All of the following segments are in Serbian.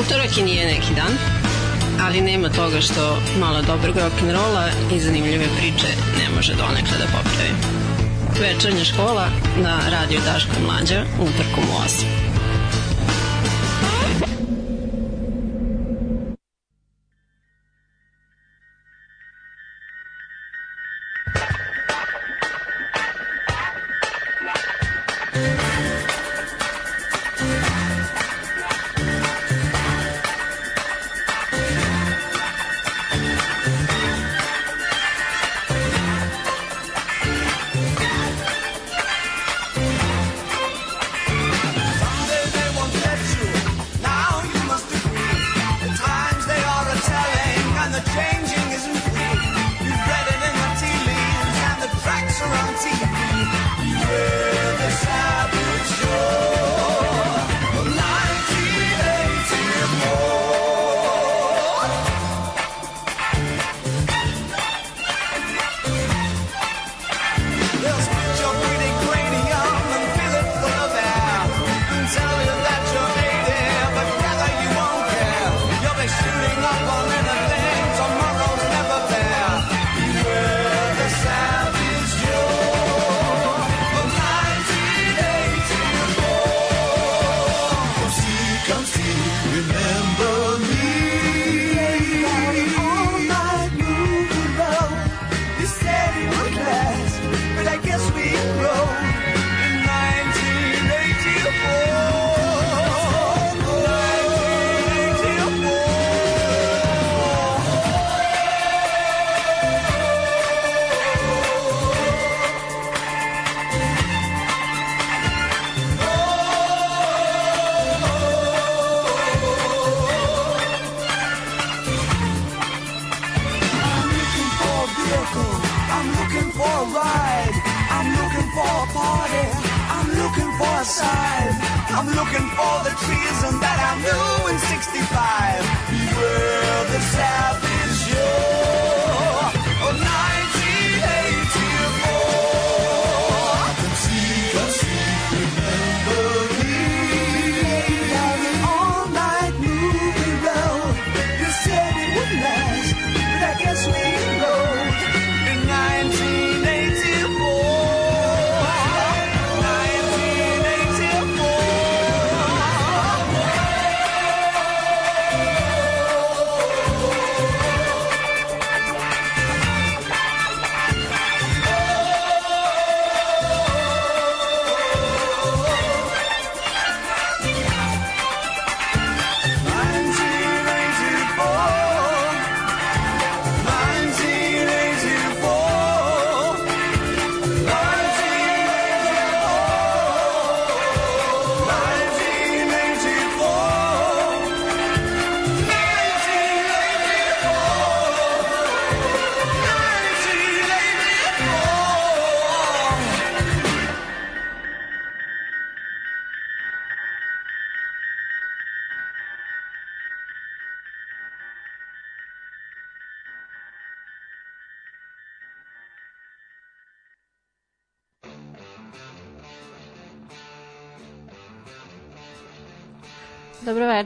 Utorak i nije neki dan, ali nema toga što malo dobrog rock'n'rolla i zanimljive priče ne može donekle da popravi. Večernja škola na radio Daško Mlađa u 8.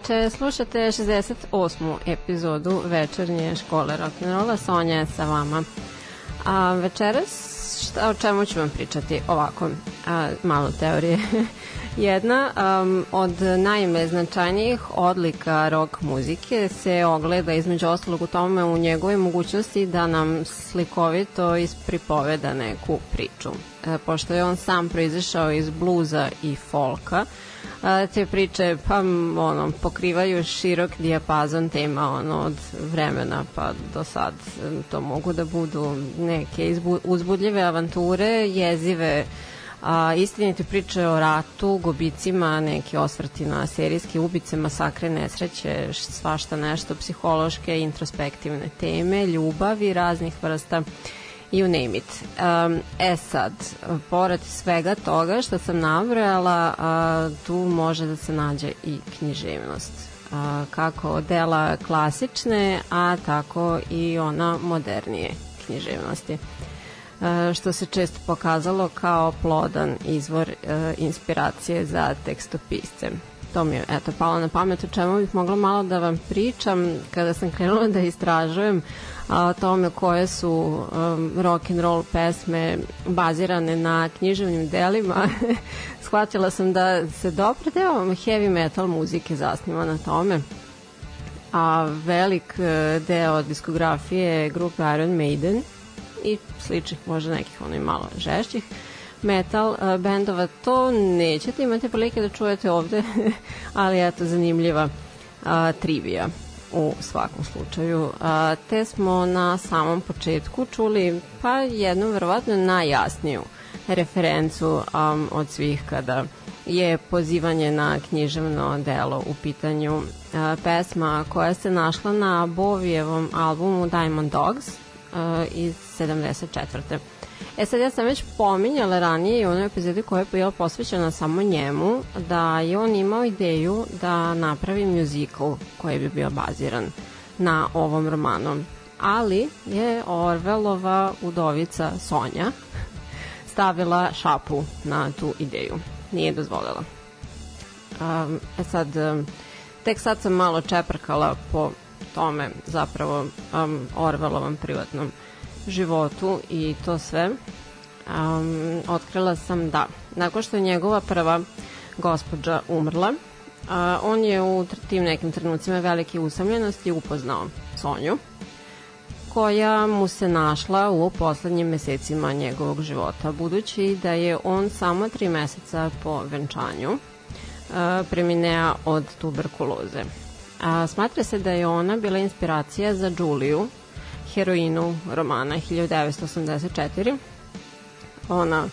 Večer, slušate 68. epizodu večernje škole rock'n'rolla, Sonja je sa vama. A večeras, šta, o čemu ću vam pričati? Ovako, a, malo teorije. Jedna um, od najmeznačajnijih odlika rock muzike se ogleda između ostalog u tome u njegove mogućnosti da nam slikovito ispripoveda neku priču. E, pošto je on sam proizašao iz bluza i folka, te priče pa ono pokrivaju širok dijapazon tema ono od vremena pa do sad to mogu da budu neke izbu, uzbudljive avanture, jezive a, istinite priče o ratu, gubicima, neki osvrti na serijske ubice, masakre, nesreće, svašta nešto, psihološke, introspektivne teme, ljubavi raznih vrsta you name it. Um, e sad, pored svega toga što sam nabrojala, a, tu može da se nađe i književnost. A, kako dela klasične, a tako i ona modernije književnosti. što se često pokazalo kao plodan izvor inspiracije za tekstopisce to mi je eto, palo na pamet o čemu bih mogla malo da vam pričam kada sam krenula da istražujem a, o tome koje su um, rock and roll pesme bazirane na književnim delima. Shvatila sam da se dobro deo heavy metal muzike zasniva na tome. A velik e, deo diskografije grupe Iron Maiden i sličnih možda nekih onih malo žešćih metal uh, bendova. To nećete imati prilike da čujete ovde, ali eto zanimljiva uh, trivija u svakom slučaju. A, te smo na samom početku čuli pa jednu verovatno najjasniju referencu um, od svih kada je pozivanje na književno delo u pitanju uh, pesma koja se našla na Bovijevom albumu Diamond Dogs uh, iz 74. E sad ja sam već pominjala ranije u onoj epizodi koja je bila posvećena samo njemu, da je on imao ideju da napravi musical koji bi bio baziran na ovom romanu. Ali je Orvelova udovica Sonja stavila šapu na tu ideju. Nije dozvolila. Um, e sad, tek sad sam malo čeprkala po tome zapravo um, Orvelovom privatnom životu i to sve, um, otkrila sam da nakon što je njegova prva gospođa umrla, uh, on je u tim nekim trenucima velike usamljenosti upoznao Sonju, koja mu se našla u poslednjim mesecima njegovog života, budući da je on samo tri meseca po venčanju uh, preminea od tuberkuloze. A, smatra se da je ona bila inspiracija za Juliju, heroinu romana 1984, ona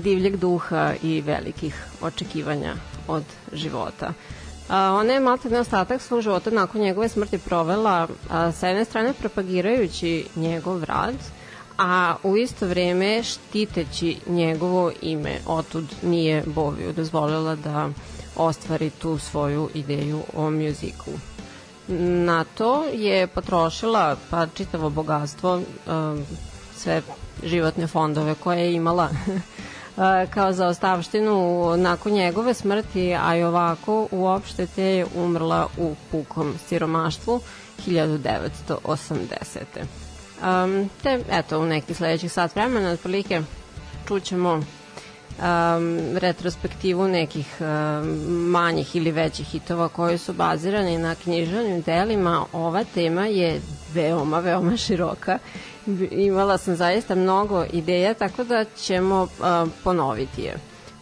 divljeg duha i velikih očekivanja od života. Ona je malta ostatak svog života nakon njegove smrti provela a, sa jedne strane propagirajući njegov rad, a u isto vreme štiteći njegovo ime. Otud nije Boviju dozvolila da ostvari tu svoju ideju o muziku na to je potrošila pa čitavo bogatstvo, um, sve životne fondove koje je imala uh, kao za ostavštinu nakon njegove smrti, a i ovako uopšte te je umrla u pukom siromaštvu 1980. Um, te, eto, u nekih sledećih sat vremena, otprilike, čućemo um, retrospektivu nekih um, manjih ili većih hitova koji su bazirani na književnim delima. Ova tema je veoma, veoma široka. Imala sam zaista mnogo ideja, tako da ćemo uh, ponoviti je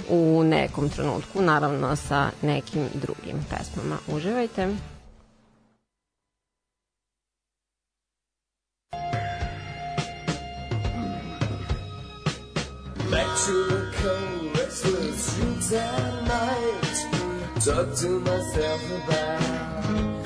u nekom trenutku, naravno sa nekim drugim pesmama. Uživajte! Back cold, restless streets at night. Talk to myself about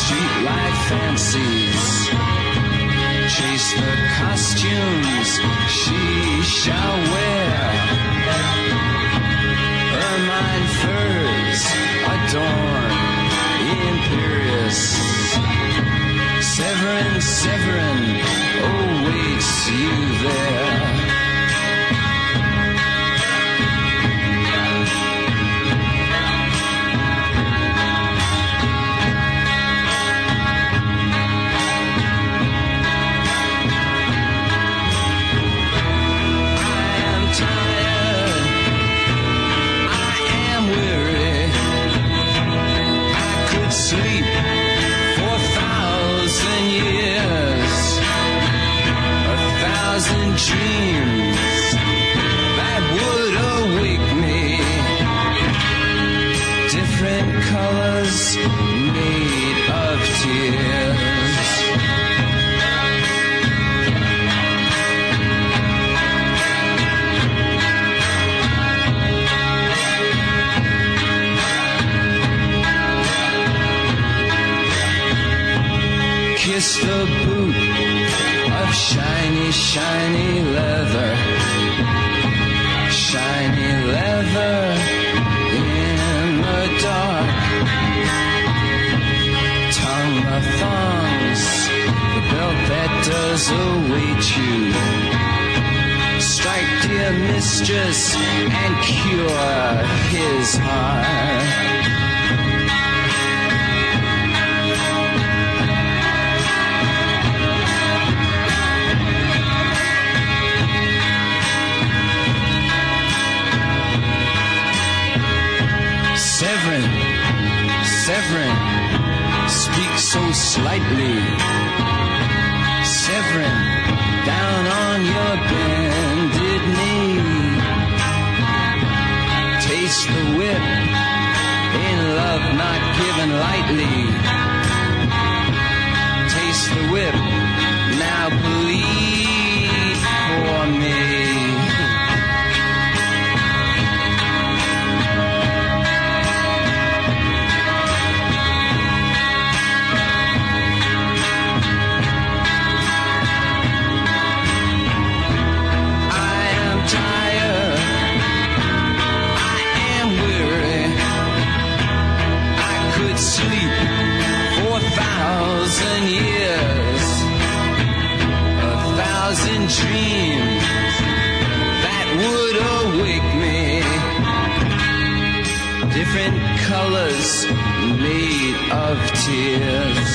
streetlight fancies. Chase the costumes she shall wear. Ermine furs adorn the imperious. Severin, Severin awaits you there. shiny leather, shiny leather in the dark. Tongue the thongs, the belt that does await you. Strike, dear mistress, and cure his heart. Severin, speak so slightly. Severin, down on your bended knee. Taste the whip in love not given lightly. different colors made of tears.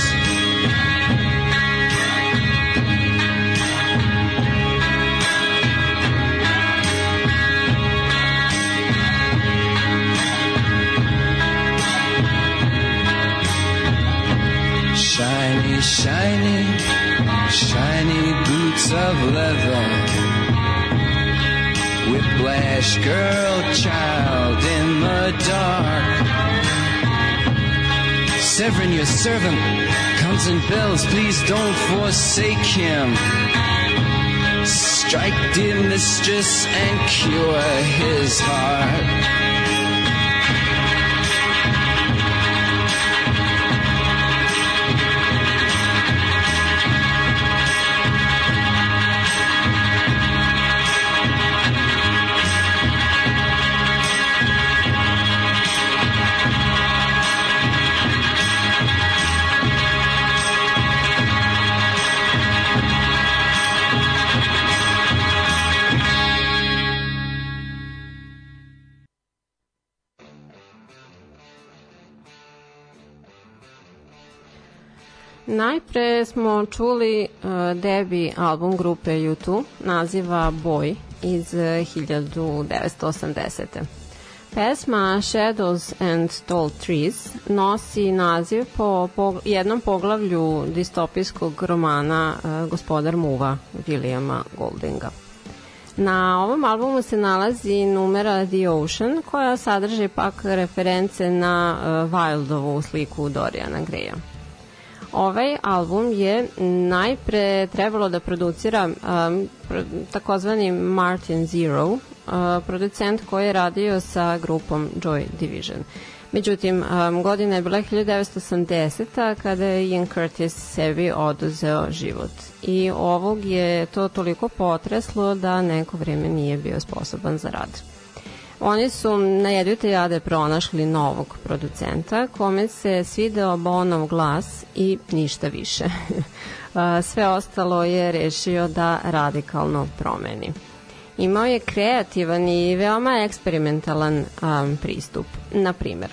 Shiny, shiny, shiny boots of leather splash girl child in the dark. Severin, your servant, comes and bells. Please don't forsake him. Strike, dear mistress, and cure his heart. najpre smo čuli uh, debi album grupe U2 naziva Boy iz e, 1980. Pesma Shadows and Tall Trees nosi naziv po, po jednom poglavlju distopijskog romana uh, Gospodar muva Williama Goldinga. Na ovom albumu se nalazi numera The Ocean koja sadrže pak reference na uh, Wildovu sliku Doriana Greja. Ovaj album je najpre trebalo da producira um, takozvani Martin Zero, uh, producent koji je radio sa grupom Joy Division. Međutim, um, godina je bila 1980. kada je Ian Curtis sebi oduzeo život. I ovog je to toliko potreslo da neko vreme nije bio sposoban za rad. Oni su na jedu jade pronašli novog producenta kome se svideo Bonov glas i ništa više. Sve ostalo je rešio da radikalno promeni. Imao je kreativan i veoma eksperimentalan um, pristup. Na primer,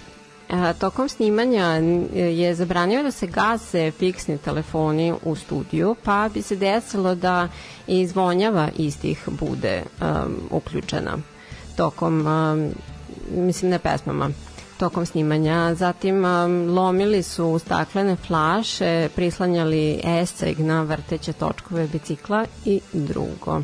tokom snimanja je zabranio da se gase fiksni telefoni u studiju, pa bi se desilo da i zvonjava istih bude um, uključena tokom, mislim na pesmama, tokom snimanja. Zatim lomili su staklene flaše, prislanjali esceg na vrteće točkove bicikla i drugo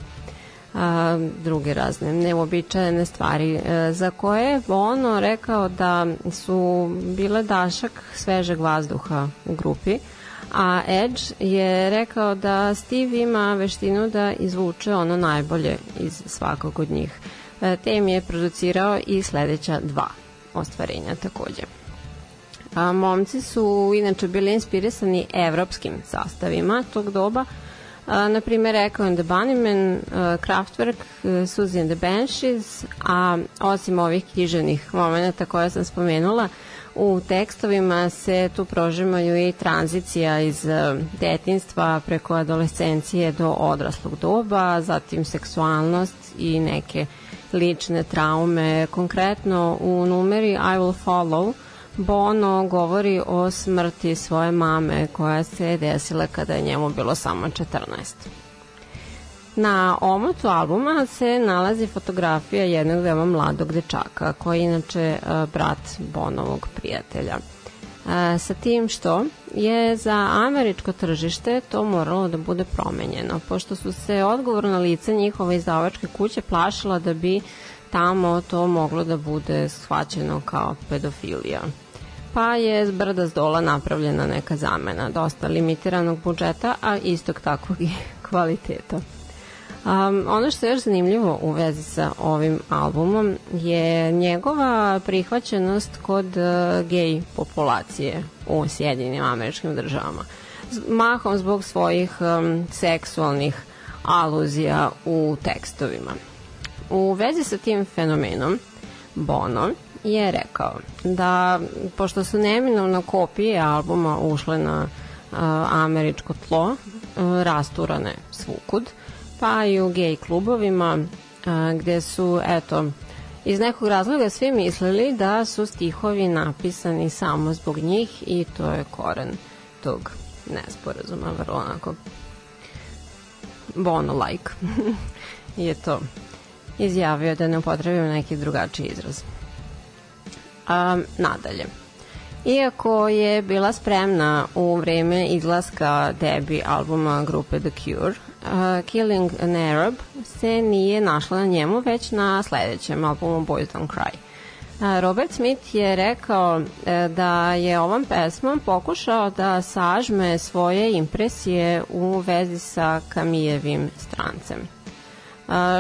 a, druge razne neobičajene stvari e, za koje je ono rekao da su bile dašak svežeg vazduha u grupi a Edge je rekao da Steve ima veštinu da izvuče ono najbolje iz svakog od njih. E, te im je producirao i sledeća dva ostvarenja takođe. A, momci su inače bili inspirisani evropskim sastavima tog doba, a, na primjer Echo and the Bunnymen, uh, Kraftwerk, uh, Suzy and the Banshees, a osim ovih književnih momenta koje sam spomenula, u tekstovima se tu prožimaju i tranzicija iz detinstva preko adolescencije do odraslog doba, zatim seksualnost i neke lične traume. Konkretno u numeri I Will Follow Bono govori o smrti svoje mame koja se desila kada je njemu bilo samo 14. Na omotu albuma se nalazi fotografija jednog veoma mladog dečaka, koji je inače e, brat Bonovog prijatelja. Sa tim što je za američko tržište to moralo da bude promenjeno, pošto su se odgovorna lica njihove izdavačke kuće plašila da bi tamo to moglo da bude shvaćeno kao pedofilija pa je s brda s dola napravljena neka zamena, dosta limitiranog budžeta, a istog takvog i kvaliteta. Um, ono što je još zanimljivo u vezi sa ovim albumom je njegova prihvaćenost kod uh, gej populacije u Sjedinim američkim državama. Mahom zbog svojih um, seksualnih aluzija u tekstovima. U vezi sa tim fenomenom, Bono je rekao da pošto su neminovno kopije albuma ušle na uh, američko tlo, uh, rasturane svukud, pa i u gej klubovima uh, gde su, eto, iz nekog razloga svi mislili da su stihovi napisani samo zbog njih i to je koren tog nesporazuma, vrlo onako Bono-like je to izjavio da ne upotrebimo neki drugačiji izraz. Um, nadalje. Iako je bila spremna u vreme izlaska debi albuma grupe The Cure, uh, Killing an Arab se nije našla na njemu, već na sledećem albumu Boys Don't Cry. Robert Smith je rekao uh, da je ovom pesmom pokušao da sažme svoje impresije u vezi sa Kamijevim strancem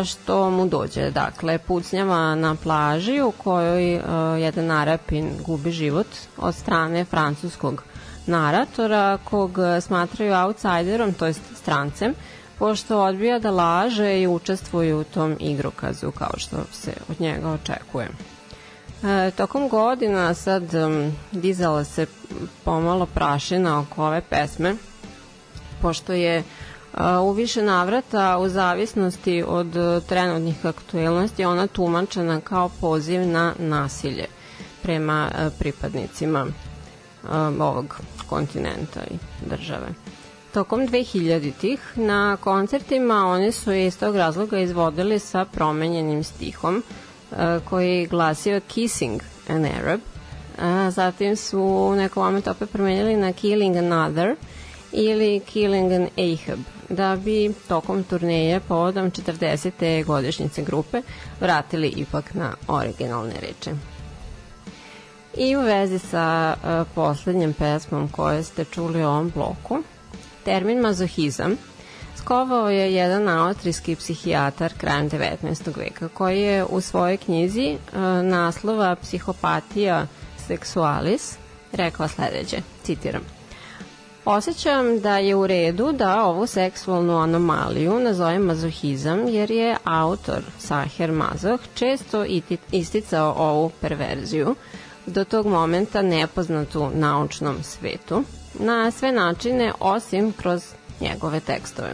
što mu dođe. Dakle, pucnjava na plaži u kojoj jedan narapin gubi život od strane francuskog naratora kog smatraju outsiderom, to jest strancem, pošto odbija da laže i učestvuje u tom igrokazu kao što se od njega očekuje. E, tokom godina sad um, dizala se pomalo prašina oko ove pesme, pošto je u više navrata u zavisnosti od e, trenutnih aktuelnosti ona tumačena kao poziv na nasilje prema e, pripadnicima e, ovog kontinenta i države. Tokom 2000-ih na koncertima oni su iz tog razloga izvodili sa promenjenim stihom koji glasio Kissing an Arab. Zatim su u nekom momentu opet promenjali na Killing Another ili Killing an Ahab, da bi tokom turneje povodom 40. godišnjice grupe vratili ipak na originalne reči. I u vezi sa uh, poslednjim pesmom koje ste čuli u ovom bloku, termin mazohizam skovao je jedan austrijski psihijatar krajem 19. veka koji je u svojoj knjizi uh, naslova Psihopatija sexualis rekao sledeće, citiram – Osećam da je u redu da ovu seksualnu anomaliju nazovem mazohizam jer je autor Saher Mazoh često isticao ovu perverziju do tog momenta nepoznatu naučnom svetu na sve načine osim kroz njegove tekstove.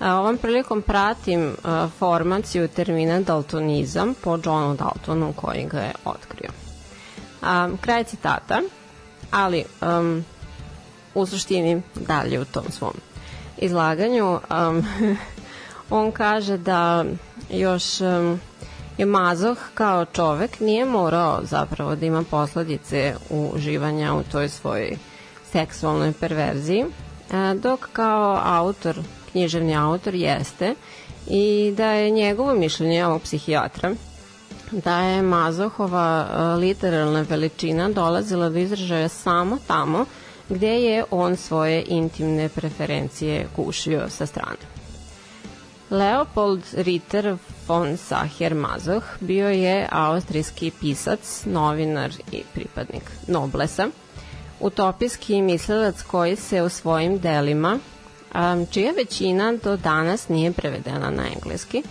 Ovom prilikom pratim formaciju termina daltonizam po Johnu Daltonu koji ga je otkrio. Kraj citata, ali um, u suštini dalje u tom svom izlaganju. Um, on kaže da još um, je Mazoh kao čovek nije morao zapravo da ima posledice uživanja u toj svojoj seksualnoj perverziji, dok kao autor, književni autor jeste i da je njegovo mišljenje ovog psihijatra da je Mazohova literalna veličina dolazila do izražaja samo tamo gde je on svoje intimne preferencije kušio sa strane. Leopold Ritter von Sacher-Masoch bio je austrijski pisac, novinar i pripadnik Noblesa, utopijski mislilac koji se u svojim delima, čija većina do danas nije prevedena na engleski,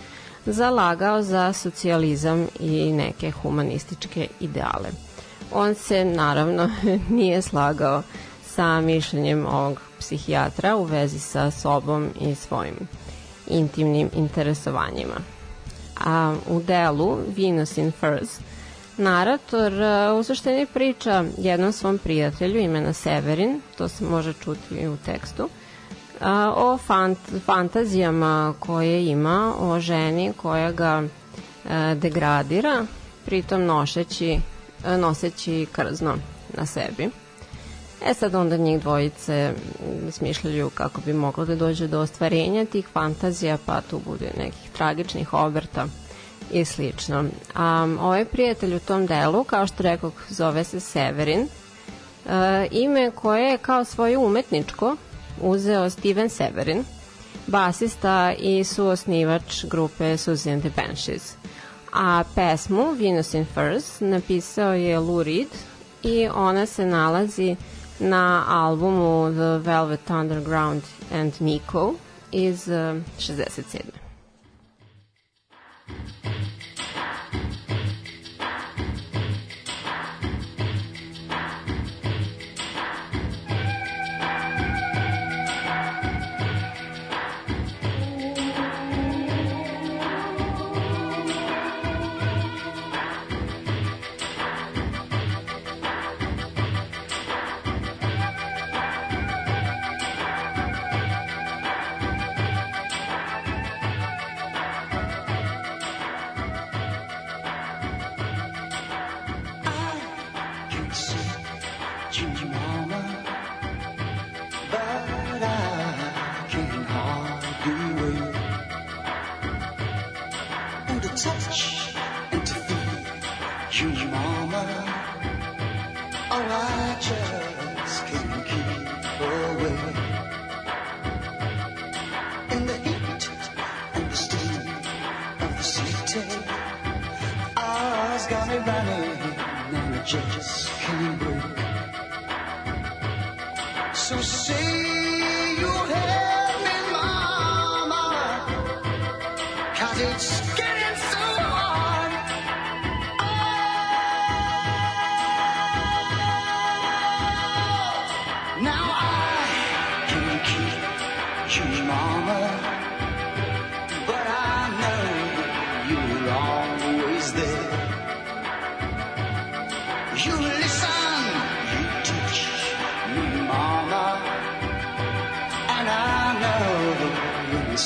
zalagao za socijalizam i neke humanističke ideale. On se naravno nije slagao sa mišljenjem ovog psihijatra u vezi sa sobom i svojim intimnim interesovanjima. A u delu Venus in Furs narator uh, u suštini priča jednom svom prijatelju imena Severin, to se može čuti i u tekstu, a, o fant fantazijama koje ima o ženi koja ga a, degradira, pritom nošeći, noseći krzno na sebi. E sad onda njih dvojice smišljaju kako bi moglo da dođe do ostvarenja tih fantazija, pa tu bude nekih tragičnih obrta i slično. A ovaj prijatelj u tom delu, kao što rekao, zove se Severin, e, ime koje je kao svoje umetničko uzeo Steven Severin, basista i suosnivač grupe Suzy and the Banshees. A pesmu Venus in Furs napisao je Lou Reed i ona se nalazi na albumu The Velvet Underground and Nico iz uh, 67.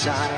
side.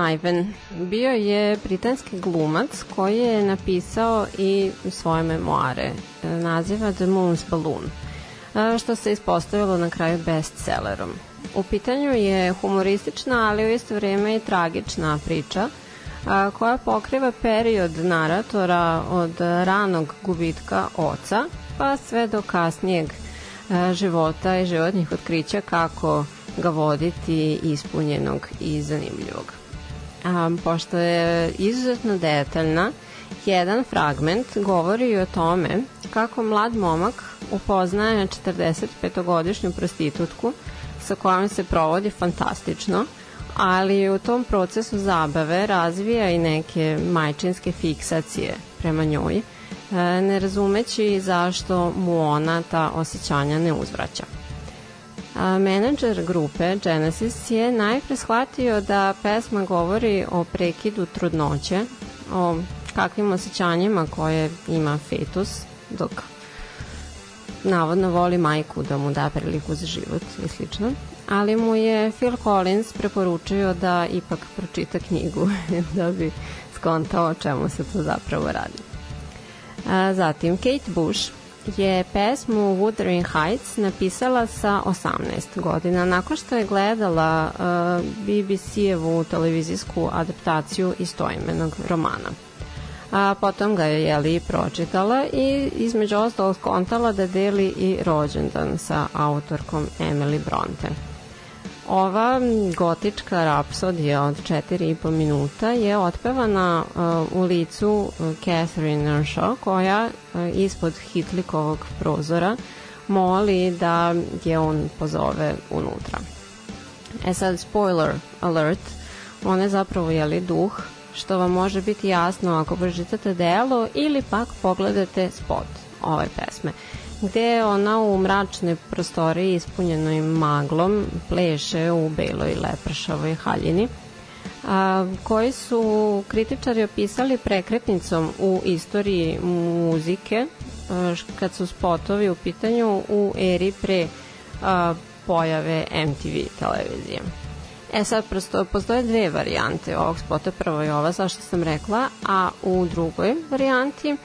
Niven. Bio je britanski glumac koji je napisao i svoje memoare, e, naziva The Moon's Balloon, e, što se ispostavilo na kraju bestsellerom. U pitanju je humoristična, ali u isto vrijeme i tragična priča, e, koja pokriva period naratora od ranog gubitka oca pa sve do kasnijeg života i životnih otkrića kako ga voditi ispunjenog i zanimljivog um, pošto je izuzetno detaljna, jedan fragment govori o tome kako mlad momak upoznaje 45-godišnju prostitutku sa kojom se provodi fantastično, ali u tom procesu zabave razvija i neke majčinske fiksacije prema njoj, e, ne razumeći zašto mu ona ta osjećanja ne uzvraća. A, menadžer grupe Genesis je najpre shvatio da pesma govori o prekidu trudnoće, o kakvim osjećanjima koje ima fetus dok navodno voli majku da mu da priliku za život i slično. Ali mu je Phil Collins preporučio da ipak pročita knjigu da bi skontao o čemu se to zapravo radi. A, zatim Kate Bush je pesmu Wuthering Heights napisala sa 18 godina nakon što je gledala uh, BBC-evu televizijsku adaptaciju istoimenog romana. A potom ga je jeli pročitala i između ostalog skontala da deli i rođendan sa autorkom Emily Bronte. Ova gotička rapsodija od 4,5 minuta je otpevana uh, u licu uh, Catherine Earnshaw koja uh, ispod Hitlikovog prozora moli da je on pozove unutra. E sad, spoiler alert, on je zapravo jeli duh, što vam može biti jasno ako pročitate delo ili pak pogledate spot ove pesme gde ona u mračnoj prostoriji ispunjenoj maglom pleše u beloj lepršavoj haljini a, koji su kritičari opisali prekretnicom u istoriji muzike a, kad su spotovi u pitanju u eri pre a, pojave MTV televizije. E sad, prosto, postoje dve varijante ovog spota. Prvo je ova, zašto sam rekla, a u drugoj varijanti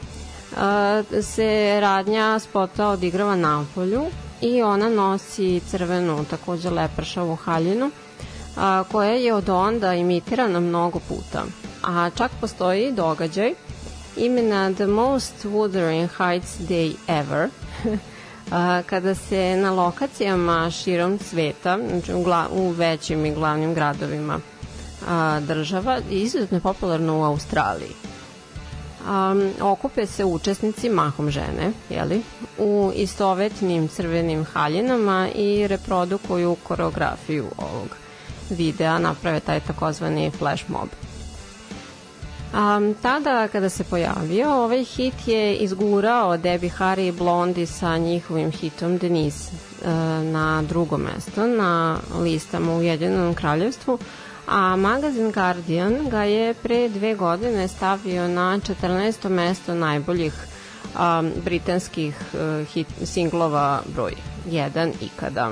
se radnja spota odigrava na polju i ona nosi crvenu, takođe lepršavu haljinu, a, koja je od onda imitirana mnogo puta. A čak postoji događaj imena The Most Wuthering Heights Day Ever, a, kada se na lokacijama širom sveta, znači u, gla, u većim i glavnim gradovima a, država, izuzetno je popularno u Australiji um, okupe se učesnici, mahom žene, jeli, u istovetnim crvenim haljinama i reprodukuju koreografiju ovog videa, naprave taj takozvani flash mob. Um, tada kada se pojavio, ovaj hit je izgurao Debbie Harry i Blondie sa njihovim hitom Denise uh, na drugo mesto na listama u Jedinom kraljevstvu, a magazin Guardian ga je pre dve godine stavio na 14. mesto najboljih um, britanskih uh, hit, singlova broj 1 ikada.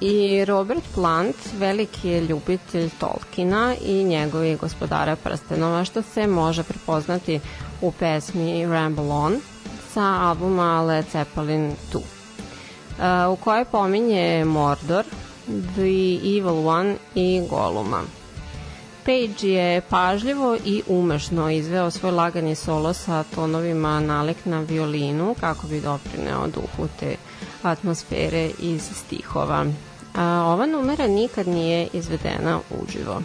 I Robert Plant, veliki je ljubitelj Tolkiena i njegovi gospodara prstenova, što se može prepoznati u pesmi Ramble On sa albuma Led Zeppelin 2, uh, u kojoj pominje Mordor, The Evil One i Goluma. Page je pažljivo i umešno izveo svoj lagani solo sa tonovima nalik na violinu kako bi doprineo duhu te atmosfere iz stihova. A, ova numera nikad nije izvedena uživo.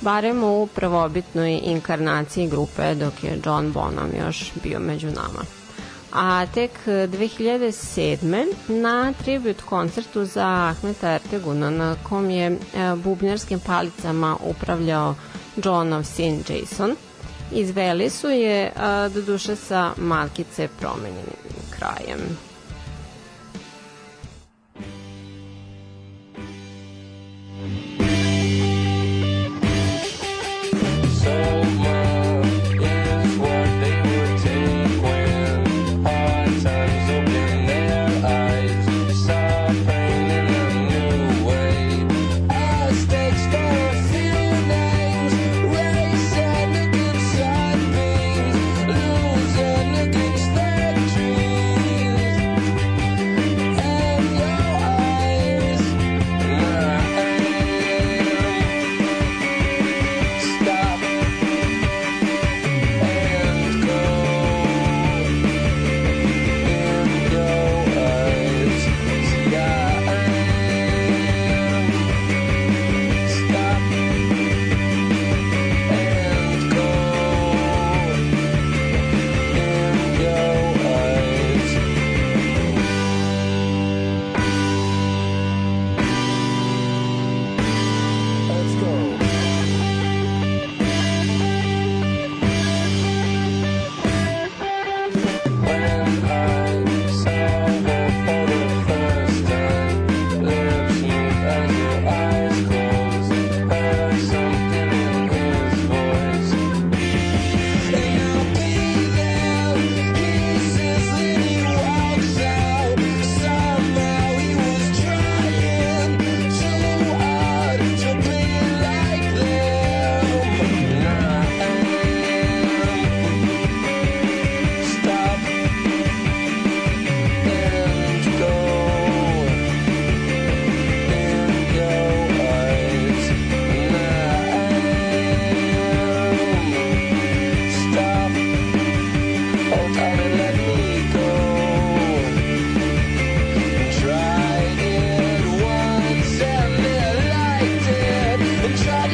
Barem u prvobitnoj inkarnaciji grupe dok je John Bonham još bio među nama a tek 2007. na tribut koncertu za Ahmeta Erteguna na kom je e, bubnjarskim palicama upravljao Johnov sin Jason izveli su je do duše sa malkice promenjenim krajem.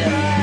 Yeah.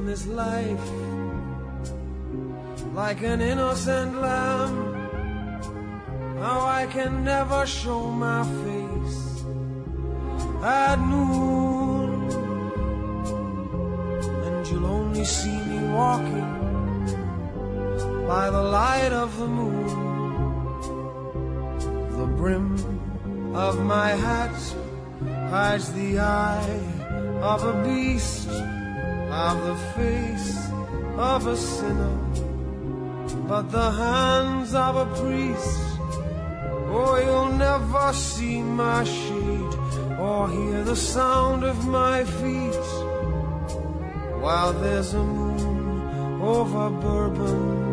in this life like an innocent lamb. How I can never show my face at noon, and you'll only see me walking by the light of the moon. The brim of my hat hides the eye of a beast of the face of a sinner, but the hands of a priest. Oh, you'll never see my shade or hear the sound of my feet while there's a moon over Bourbon.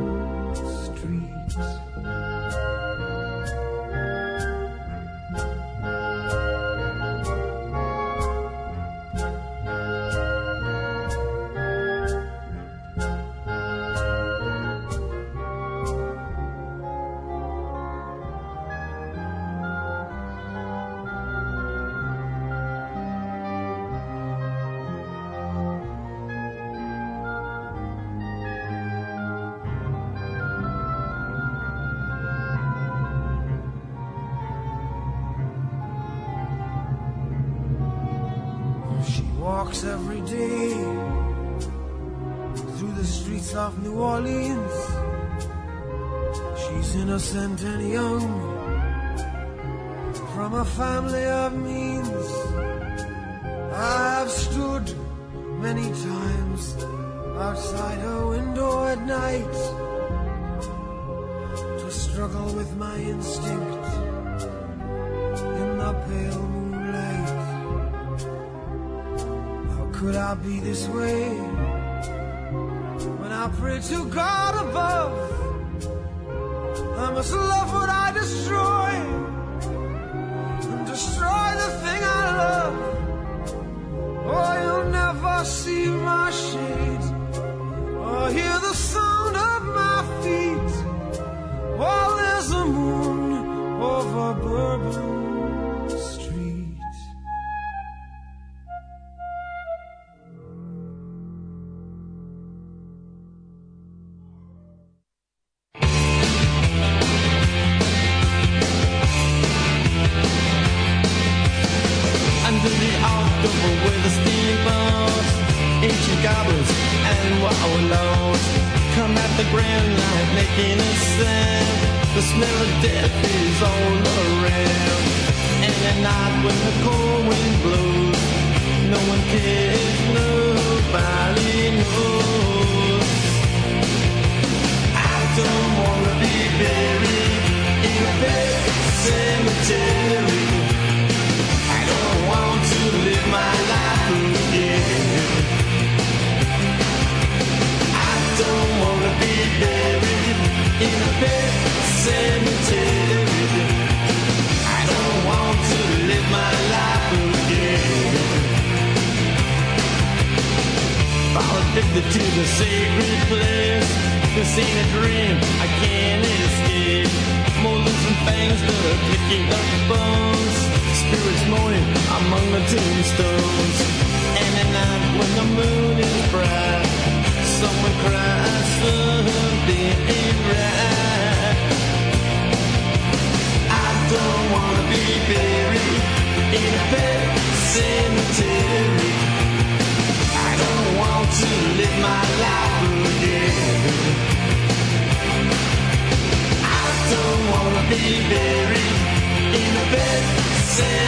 say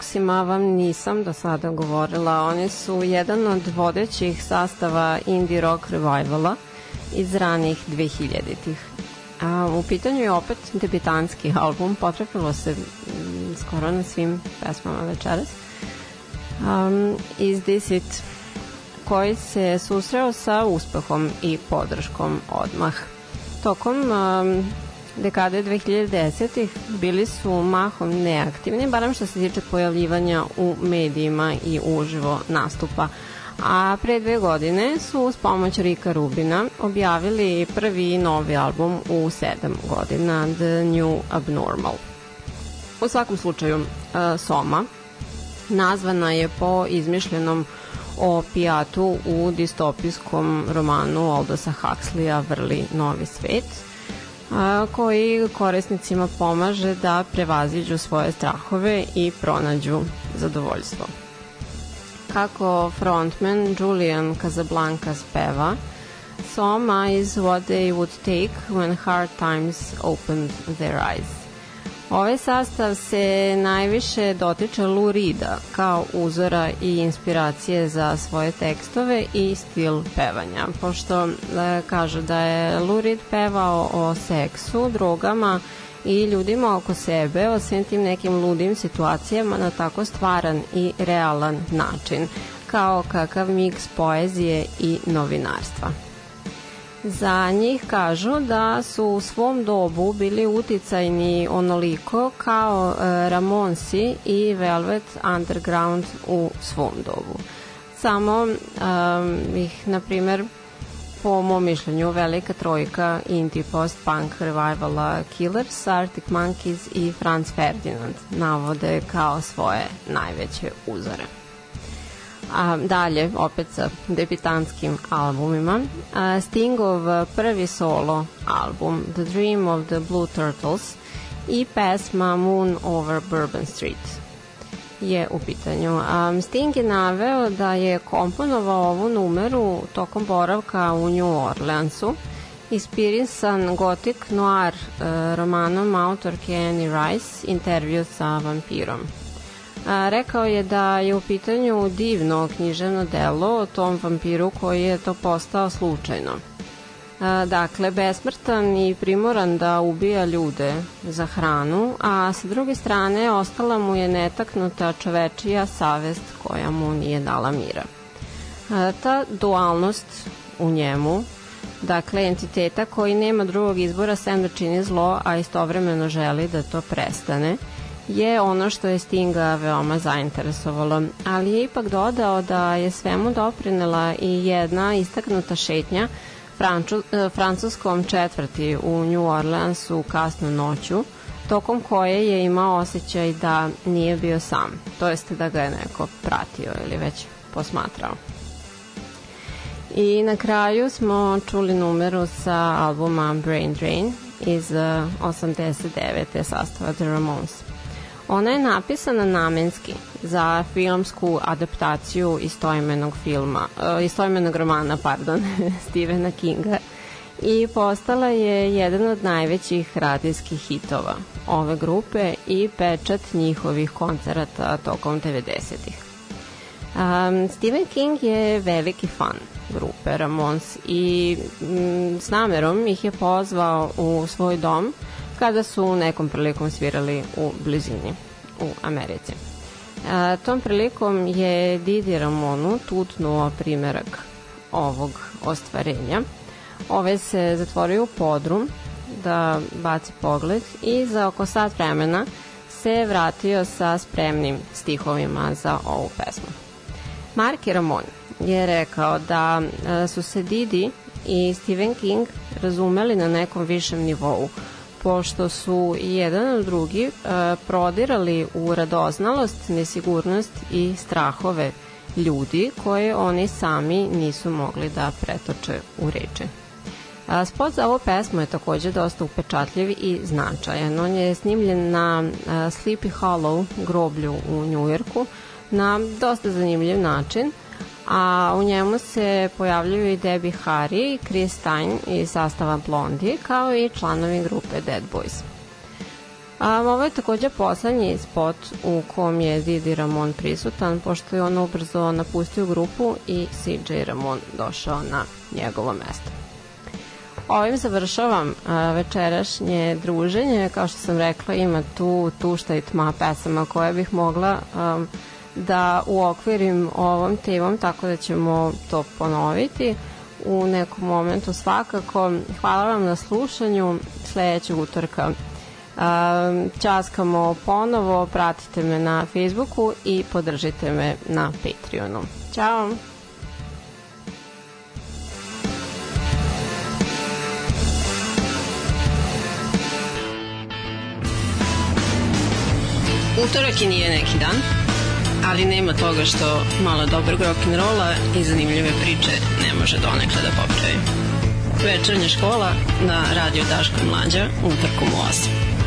Strokesima vam nisam do sada govorila. Oni su jedan od vodećih sastava indie rock revivala iz ranih 2000-ih. A, u pitanju je opet debitanski album, potrefilo se mm, skoro na svim pesmama večeras. Um, Is This It? koji se susreo sa uspehom i podrškom odmah. Tokom um, dekade 2010-ih bili su mahom neaktivni, barem što se tiče pojavljivanja u medijima i uživo nastupa. A pre dve godine su uz pomoć Rika Rubina objavili prvi novi album u sedam godina, The New Abnormal. U svakom slučaju, uh, Soma nazvana je po izmišljenom opijatu u distopijskom romanu Aldosa Huxleya Vrli novi svet, koji korisnicima pomaže da prevaziđu svoje strahove i pronađu zadovoljstvo. Kako frontman Julian Casablancas peva, Soma is what they would take when hard times opened their eyes. Ovaj sastav se najviše dotiče Lou Rida kao uzora i inspiracije za svoje tekstove i stil pevanja, pošto e, kaže da je Lou Reed pevao o seksu, drogama i ljudima oko sebe, o svim tim nekim ludim situacijama na tako stvaran i realan način, kao kakav miks poezije i novinarstva. Za njih kažu da su u svom dobu bili uticajni onoliko kao e, Ramonsi i Velvet Underground u svom dobu. Samo um, ih, na primer, po mom mišljenju, velika trojka indie post-punk revivala Killers, Arctic Monkeys i Franz Ferdinand navode kao svoje najveće uzore. A dalje, opet sa debitantskim albumima, a, Stingov prvi solo album The Dream of the Blue Turtles i pesma Moon over Bourbon Street je u pitanju. Um, Sting je naveo da je komponovao ovu numeru tokom boravka u New Orleansu inspirisan gotik noir e, romanom autorke Annie Rice Intervju sa vampirom. A, rekao je da je u pitanju divno književno delo o tom vampiru koji je to postao slučajno. A, dakle, besmrtan i primoran da ubija ljude za hranu, a sa druge strane ostala mu je netaknuta čovečija savest koja mu nije dala mira. A, ta dualnost u njemu, dakle entiteta koji nema drugog izbora sem da čini zlo, a istovremeno želi da to prestane, je ono što je Stinga veoma zainteresovalo, ali je ipak dodao da je svemu doprinela i jedna istaknuta šetnja Franču, e, francuskom četvrti u New Orleansu kasno noću, tokom koje je imao osjećaj da nije bio sam, to jeste da ga je neko pratio ili već posmatrao. I na kraju smo čuli numeru sa albuma Brain Drain iz uh, 89. sastava The Ramones. Ona je napisana namenski za filmsku adaptaciju istoimenog filma, uh, istoimenog romana, pardon, Stephena Kinga i postala je jedan od najvećih radijskih hitova ove grupe i pečat njihovih koncerata tokom 90-ih. Um, Stephen King je veliki fan grupe Ramones i m, s namerom ih je pozvao u svoj dom kada su nekom prilikom svirali u blizini u Americi. A, tom prilikom je Didi Ramonu tutnuo primerak ovog ostvarenja. Ove se zatvorio u podrum da baci pogled i za oko sat vremena se vratio sa spremnim stihovima za ovu pesmu. Marki Ramon je rekao da su se Didi i Stephen King razumeli na nekom višem nivou, pošto su i jedan od drugi e, prodirali u radoznalost, nesigurnost i strahove ljudi koje oni sami nisu mogli da pretoče u reče. A, spot za ovu pesmu je takođe dosta upečatljiv i značajan. On je snimljen na a, Sleepy Hollow groblju u Njujorku na dosta zanimljiv način, a u njemu se pojavljuju i Debbie Harry i Chris Stein iz sastava Blondie, kao i članovi grupe Dead Boys. A, ovo je takođe poslednji spot u kom je Didi Ramon prisutan, pošto je on ubrzo napustio grupu i CJ Ramon došao na njegovo mesto. Ovim završavam a, večerašnje druženje. Kao što sam rekla, ima tu tušta i tma pesama koje bih mogla a, da uokvirim ovom temom, tako da ćemo to ponoviti u nekom momentu svakako. Hvala vam na slušanju. Sledećeg utorka časkamo ponovo, pratite me na Facebooku i podržite me na Patreonu. Ćao! Utorak i nije neki dan, ali nema toga što malo dobrog rock'n'rolla i zanimljive priče ne može donekle da popravi. Večernja škola na radio Daška Mlađa utorkom u 8.